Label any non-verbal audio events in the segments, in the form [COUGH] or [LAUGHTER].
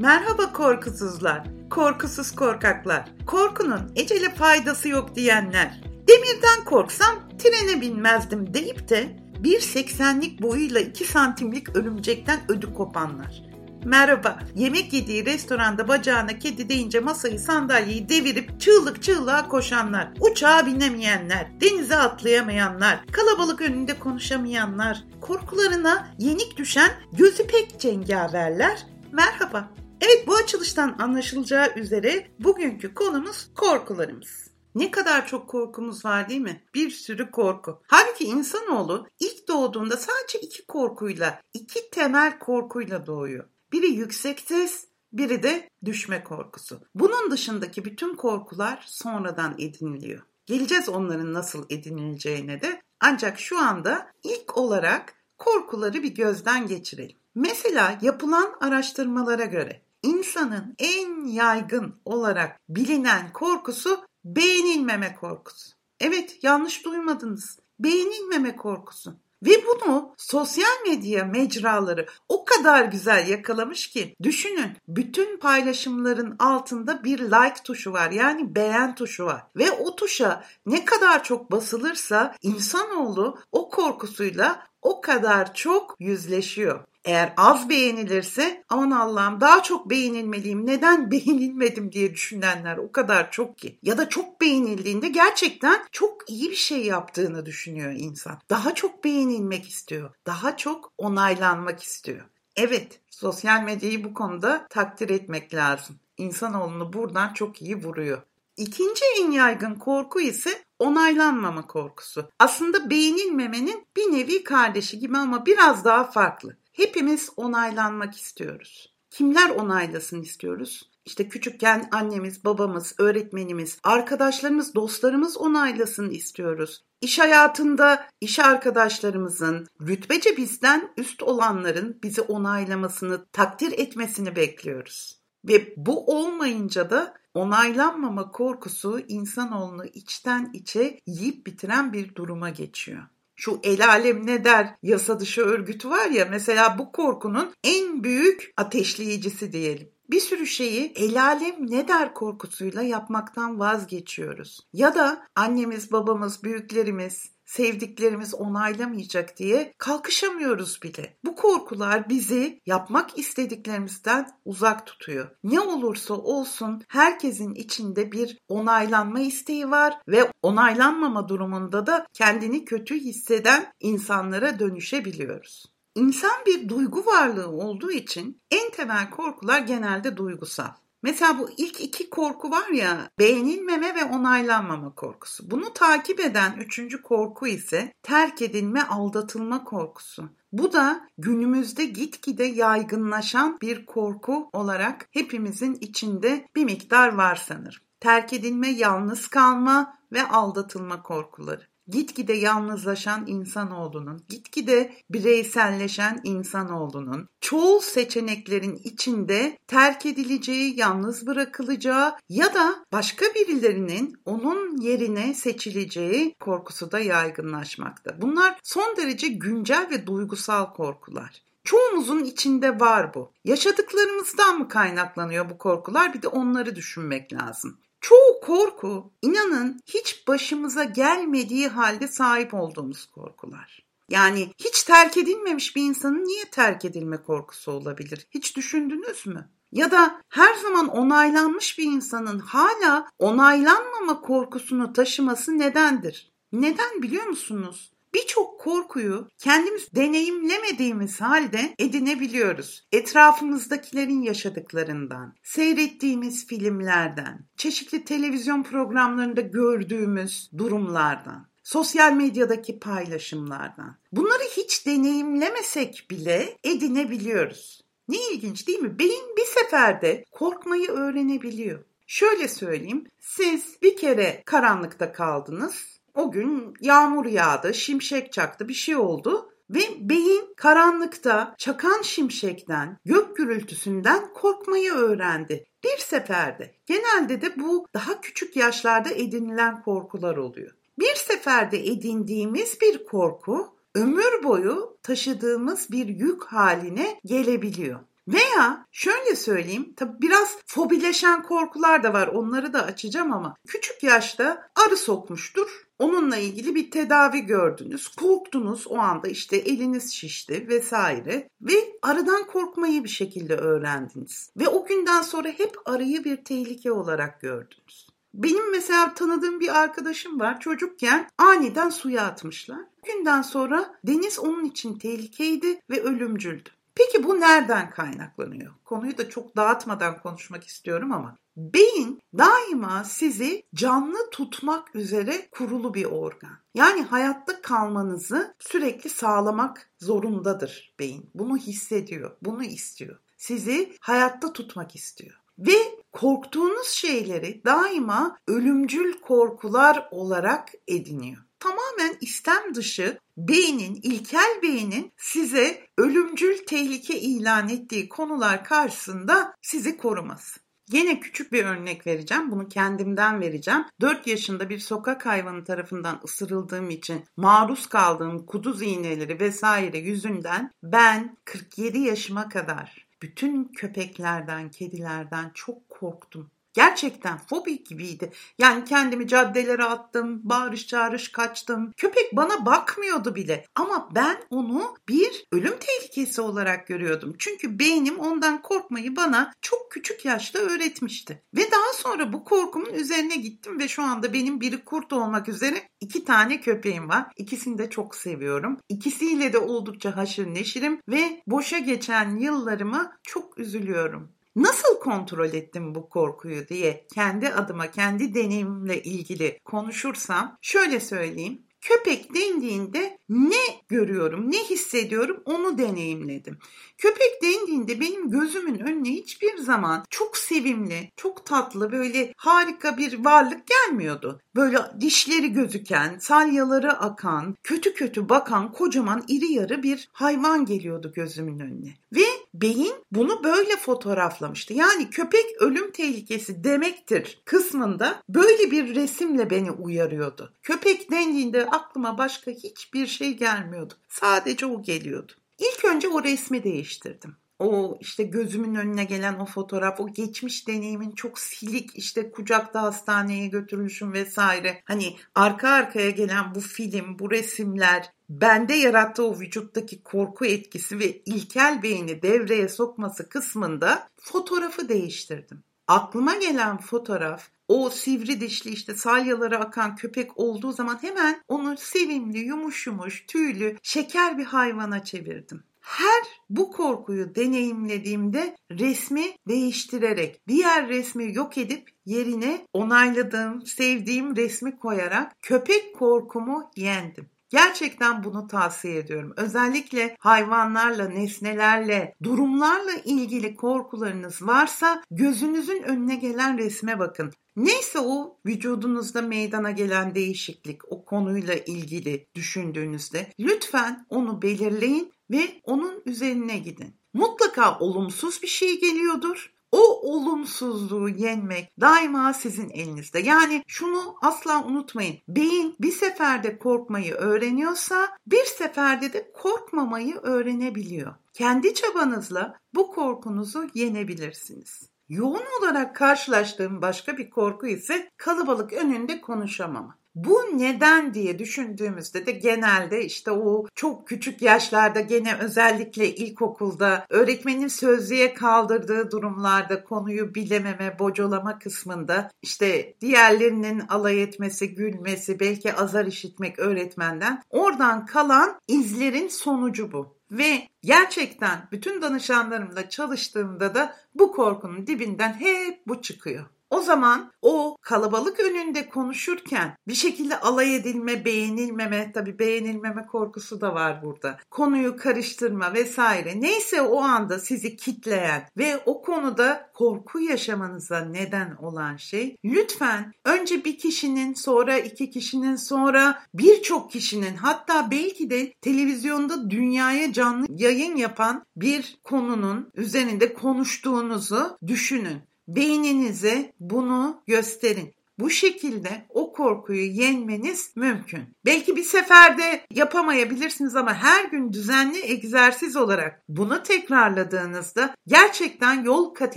Merhaba korkusuzlar, korkusuz korkaklar, korkunun ecele faydası yok diyenler. Demirden korksam trene binmezdim deyip de 1.80'lik boyuyla 2 santimlik örümcekten ödü kopanlar. Merhaba, yemek yediği restoranda bacağına kedi deyince masayı sandalyeyi devirip çığlık çığlığa koşanlar, uçağa binemeyenler, denize atlayamayanlar, kalabalık önünde konuşamayanlar, korkularına yenik düşen gözü pek cengaverler. Merhaba. Evet bu açılıştan anlaşılacağı üzere bugünkü konumuz korkularımız. Ne kadar çok korkumuz var değil mi? Bir sürü korku. Halbuki insanoğlu ilk doğduğunda sadece iki korkuyla, iki temel korkuyla doğuyor. Biri yüksek ses, biri de düşme korkusu. Bunun dışındaki bütün korkular sonradan ediniliyor. Geleceğiz onların nasıl edinileceğine de. Ancak şu anda ilk olarak korkuları bir gözden geçirelim. Mesela yapılan araştırmalara göre insanın en yaygın olarak bilinen korkusu beğenilmeme korkusu. Evet yanlış duymadınız. Beğenilmeme korkusu. Ve bunu sosyal medya mecraları o kadar güzel yakalamış ki düşünün bütün paylaşımların altında bir like tuşu var yani beğen tuşu var ve o tuşa ne kadar çok basılırsa insanoğlu o korkusuyla o kadar çok yüzleşiyor. Eğer az beğenilirse aman Allah'ım daha çok beğenilmeliyim neden [LAUGHS] beğenilmedim diye düşünenler o kadar çok ki. Ya da çok beğenildiğinde gerçekten çok iyi bir şey yaptığını düşünüyor insan. Daha çok beğenilmek istiyor. Daha çok onaylanmak istiyor. Evet sosyal medyayı bu konuda takdir etmek lazım. İnsanoğlunu buradan çok iyi vuruyor. İkinci en yaygın korku ise onaylanmama korkusu. Aslında beğenilmemenin bir nevi kardeşi gibi ama biraz daha farklı. Hepimiz onaylanmak istiyoruz. Kimler onaylasın istiyoruz? İşte küçükken annemiz, babamız, öğretmenimiz, arkadaşlarımız, dostlarımız onaylasın istiyoruz. İş hayatında iş arkadaşlarımızın, rütbece bizden üst olanların bizi onaylamasını, takdir etmesini bekliyoruz. Ve bu olmayınca da onaylanmama korkusu insanoğlunu içten içe yiyip bitiren bir duruma geçiyor şu el alem ne der yasa dışı örgütü var ya mesela bu korkunun en büyük ateşleyicisi diyelim. Bir sürü şeyi el alem ne der korkusuyla yapmaktan vazgeçiyoruz. Ya da annemiz, babamız, büyüklerimiz sevdiklerimiz onaylamayacak diye kalkışamıyoruz bile. Bu korkular bizi yapmak istediklerimizden uzak tutuyor. Ne olursa olsun herkesin içinde bir onaylanma isteği var ve onaylanmama durumunda da kendini kötü hisseden insanlara dönüşebiliyoruz. İnsan bir duygu varlığı olduğu için en temel korkular genelde duygusal. Mesela bu ilk iki korku var ya beğenilmeme ve onaylanmama korkusu. Bunu takip eden üçüncü korku ise terk edilme aldatılma korkusu. Bu da günümüzde gitgide yaygınlaşan bir korku olarak hepimizin içinde bir miktar var sanırım. Terk edilme, yalnız kalma ve aldatılma korkuları gitgide yalnızlaşan insanoğlunun, gitgide bireyselleşen insanoğlunun çoğu seçeneklerin içinde terk edileceği, yalnız bırakılacağı ya da başka birilerinin onun yerine seçileceği korkusu da yaygınlaşmakta. Bunlar son derece güncel ve duygusal korkular. Çoğumuzun içinde var bu. Yaşadıklarımızdan mı kaynaklanıyor bu korkular? Bir de onları düşünmek lazım. Çoğu korku inanın hiç başımıza gelmediği halde sahip olduğumuz korkular. Yani hiç terk edilmemiş bir insanın niye terk edilme korkusu olabilir? Hiç düşündünüz mü? Ya da her zaman onaylanmış bir insanın hala onaylanmama korkusunu taşıması nedendir? Neden biliyor musunuz? Birçok korkuyu kendimiz deneyimlemediğimiz halde edinebiliyoruz. Etrafımızdakilerin yaşadıklarından, seyrettiğimiz filmlerden, çeşitli televizyon programlarında gördüğümüz durumlardan sosyal medyadaki paylaşımlardan. Bunları hiç deneyimlemesek bile edinebiliyoruz. Ne ilginç değil mi? Beyin bir seferde korkmayı öğrenebiliyor. Şöyle söyleyeyim, siz bir kere karanlıkta kaldınız o gün yağmur yağdı, şimşek çaktı, bir şey oldu ve beyin karanlıkta çakan şimşekten, gök gürültüsünden korkmayı öğrendi. Bir seferde. Genelde de bu daha küçük yaşlarda edinilen korkular oluyor. Bir seferde edindiğimiz bir korku ömür boyu taşıdığımız bir yük haline gelebiliyor. Veya şöyle söyleyeyim, tabi biraz fobileşen korkular da var onları da açacağım ama küçük yaşta arı sokmuştur. Onunla ilgili bir tedavi gördünüz, korktunuz o anda işte eliniz şişti vesaire ve arıdan korkmayı bir şekilde öğrendiniz. Ve o günden sonra hep arıyı bir tehlike olarak gördünüz. Benim mesela tanıdığım bir arkadaşım var. Çocukken aniden suya atmışlar. Günden sonra deniz onun için tehlikeydi ve ölümcüldü. Peki bu nereden kaynaklanıyor? Konuyu da çok dağıtmadan konuşmak istiyorum ama beyin daima sizi canlı tutmak üzere kurulu bir organ. Yani hayatta kalmanızı sürekli sağlamak zorundadır beyin. Bunu hissediyor, bunu istiyor. Sizi hayatta tutmak istiyor. Ve korktuğunuz şeyleri daima ölümcül korkular olarak ediniyor tamamen istem dışı beynin, ilkel beynin size ölümcül tehlike ilan ettiği konular karşısında sizi koruması. Yine küçük bir örnek vereceğim. Bunu kendimden vereceğim. 4 yaşında bir sokak hayvanı tarafından ısırıldığım için maruz kaldığım kuduz iğneleri vesaire yüzünden ben 47 yaşıma kadar bütün köpeklerden, kedilerden çok korktum. Gerçekten fobi gibiydi. Yani kendimi caddelere attım, bağırış çağırış kaçtım. Köpek bana bakmıyordu bile. Ama ben onu bir ölüm tehlikesi olarak görüyordum. Çünkü beynim ondan korkmayı bana çok küçük yaşta öğretmişti. Ve daha sonra bu korkumun üzerine gittim ve şu anda benim biri kurt olmak üzere iki tane köpeğim var. İkisini de çok seviyorum. İkisiyle de oldukça haşır neşirim ve boşa geçen yıllarıma çok üzülüyorum. Nasıl kontrol ettim bu korkuyu diye kendi adıma, kendi deneyimle ilgili konuşursam şöyle söyleyeyim. Köpek dendiğinde ne görüyorum, ne hissediyorum onu deneyimledim. Köpek dendiğinde benim gözümün önüne hiçbir zaman çok sevimli, çok tatlı, böyle harika bir varlık gelmiyordu. Böyle dişleri gözüken, salyaları akan, kötü kötü bakan kocaman iri yarı bir hayvan geliyordu gözümün önüne. Ve beyin bunu böyle fotoğraflamıştı. Yani köpek ölüm tehlikesi demektir kısmında böyle bir resimle beni uyarıyordu. Köpek dendiğinde aklıma başka hiçbir şey gelmiyordu. Sadece o geliyordu. İlk önce o resmi değiştirdim o işte gözümün önüne gelen o fotoğraf, o geçmiş deneyimin çok silik işte kucakta hastaneye götürülüşüm vesaire. Hani arka arkaya gelen bu film, bu resimler bende yarattığı o vücuttaki korku etkisi ve ilkel beyni devreye sokması kısmında fotoğrafı değiştirdim. Aklıma gelen fotoğraf o sivri dişli işte salyaları akan köpek olduğu zaman hemen onu sevimli, yumuş yumuş, tüylü, şeker bir hayvana çevirdim. Her bu korkuyu deneyimlediğimde resmi değiştirerek, diğer resmi yok edip yerine onayladığım, sevdiğim resmi koyarak köpek korkumu yendim. Gerçekten bunu tavsiye ediyorum. Özellikle hayvanlarla, nesnelerle, durumlarla ilgili korkularınız varsa gözünüzün önüne gelen resme bakın. Neyse o vücudunuzda meydana gelen değişiklik, o konuyla ilgili düşündüğünüzde lütfen onu belirleyin ve onun üzerine gidin. Mutlaka olumsuz bir şey geliyordur. O olumsuzluğu yenmek daima sizin elinizde. Yani şunu asla unutmayın. Beyin bir seferde korkmayı öğreniyorsa bir seferde de korkmamayı öğrenebiliyor. Kendi çabanızla bu korkunuzu yenebilirsiniz. Yoğun olarak karşılaştığım başka bir korku ise kalabalık önünde konuşamama. Bu neden diye düşündüğümüzde de genelde işte o çok küçük yaşlarda gene özellikle ilkokulda öğretmenin sözlüğe kaldırdığı durumlarda konuyu bilememe, bocalama kısmında işte diğerlerinin alay etmesi, gülmesi, belki azar işitmek öğretmenden oradan kalan izlerin sonucu bu. Ve gerçekten bütün danışanlarımla çalıştığımda da bu korkunun dibinden hep bu çıkıyor. O zaman o kalabalık önünde konuşurken bir şekilde alay edilme, beğenilmeme, tabii beğenilmeme korkusu da var burada. Konuyu karıştırma vesaire. Neyse o anda sizi kitleyen ve o konuda korku yaşamanıza neden olan şey lütfen önce bir kişinin sonra iki kişinin sonra birçok kişinin hatta belki de televizyonda dünyaya canlı yayın yapan bir konunun üzerinde konuştuğunuzu düşünün. Beyninize bunu gösterin. Bu şekilde o korkuyu yenmeniz mümkün. Belki bir seferde yapamayabilirsiniz ama her gün düzenli egzersiz olarak bunu tekrarladığınızda gerçekten yol kat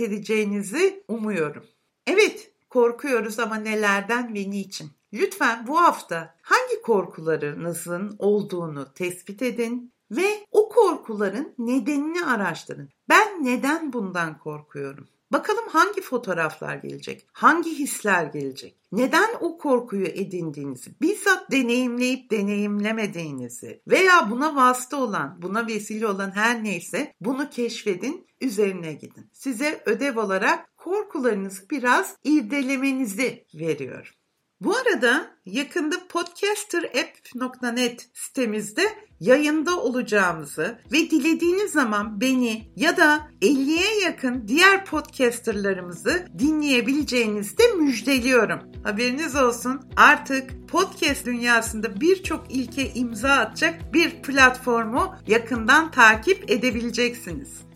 edeceğinizi umuyorum. Evet, korkuyoruz ama nelerden ve niçin? Lütfen bu hafta hangi korkularınızın olduğunu tespit edin ve o korkuların nedenini araştırın. Ben neden bundan korkuyorum? Bakalım hangi fotoğraflar gelecek? Hangi hisler gelecek? Neden o korkuyu edindiğinizi, bizzat deneyimleyip deneyimlemediğinizi veya buna vasıta olan, buna vesile olan her neyse bunu keşfedin, üzerine gidin. Size ödev olarak korkularınızı biraz irdelemenizi veriyorum. Bu arada yakında podcasterapp.net sitemizde yayında olacağımızı ve dilediğiniz zaman beni ya da 50'ye yakın diğer podcasterlarımızı dinleyebileceğinizi de müjdeliyorum. Haberiniz olsun artık podcast dünyasında birçok ilke imza atacak bir platformu yakından takip edebileceksiniz.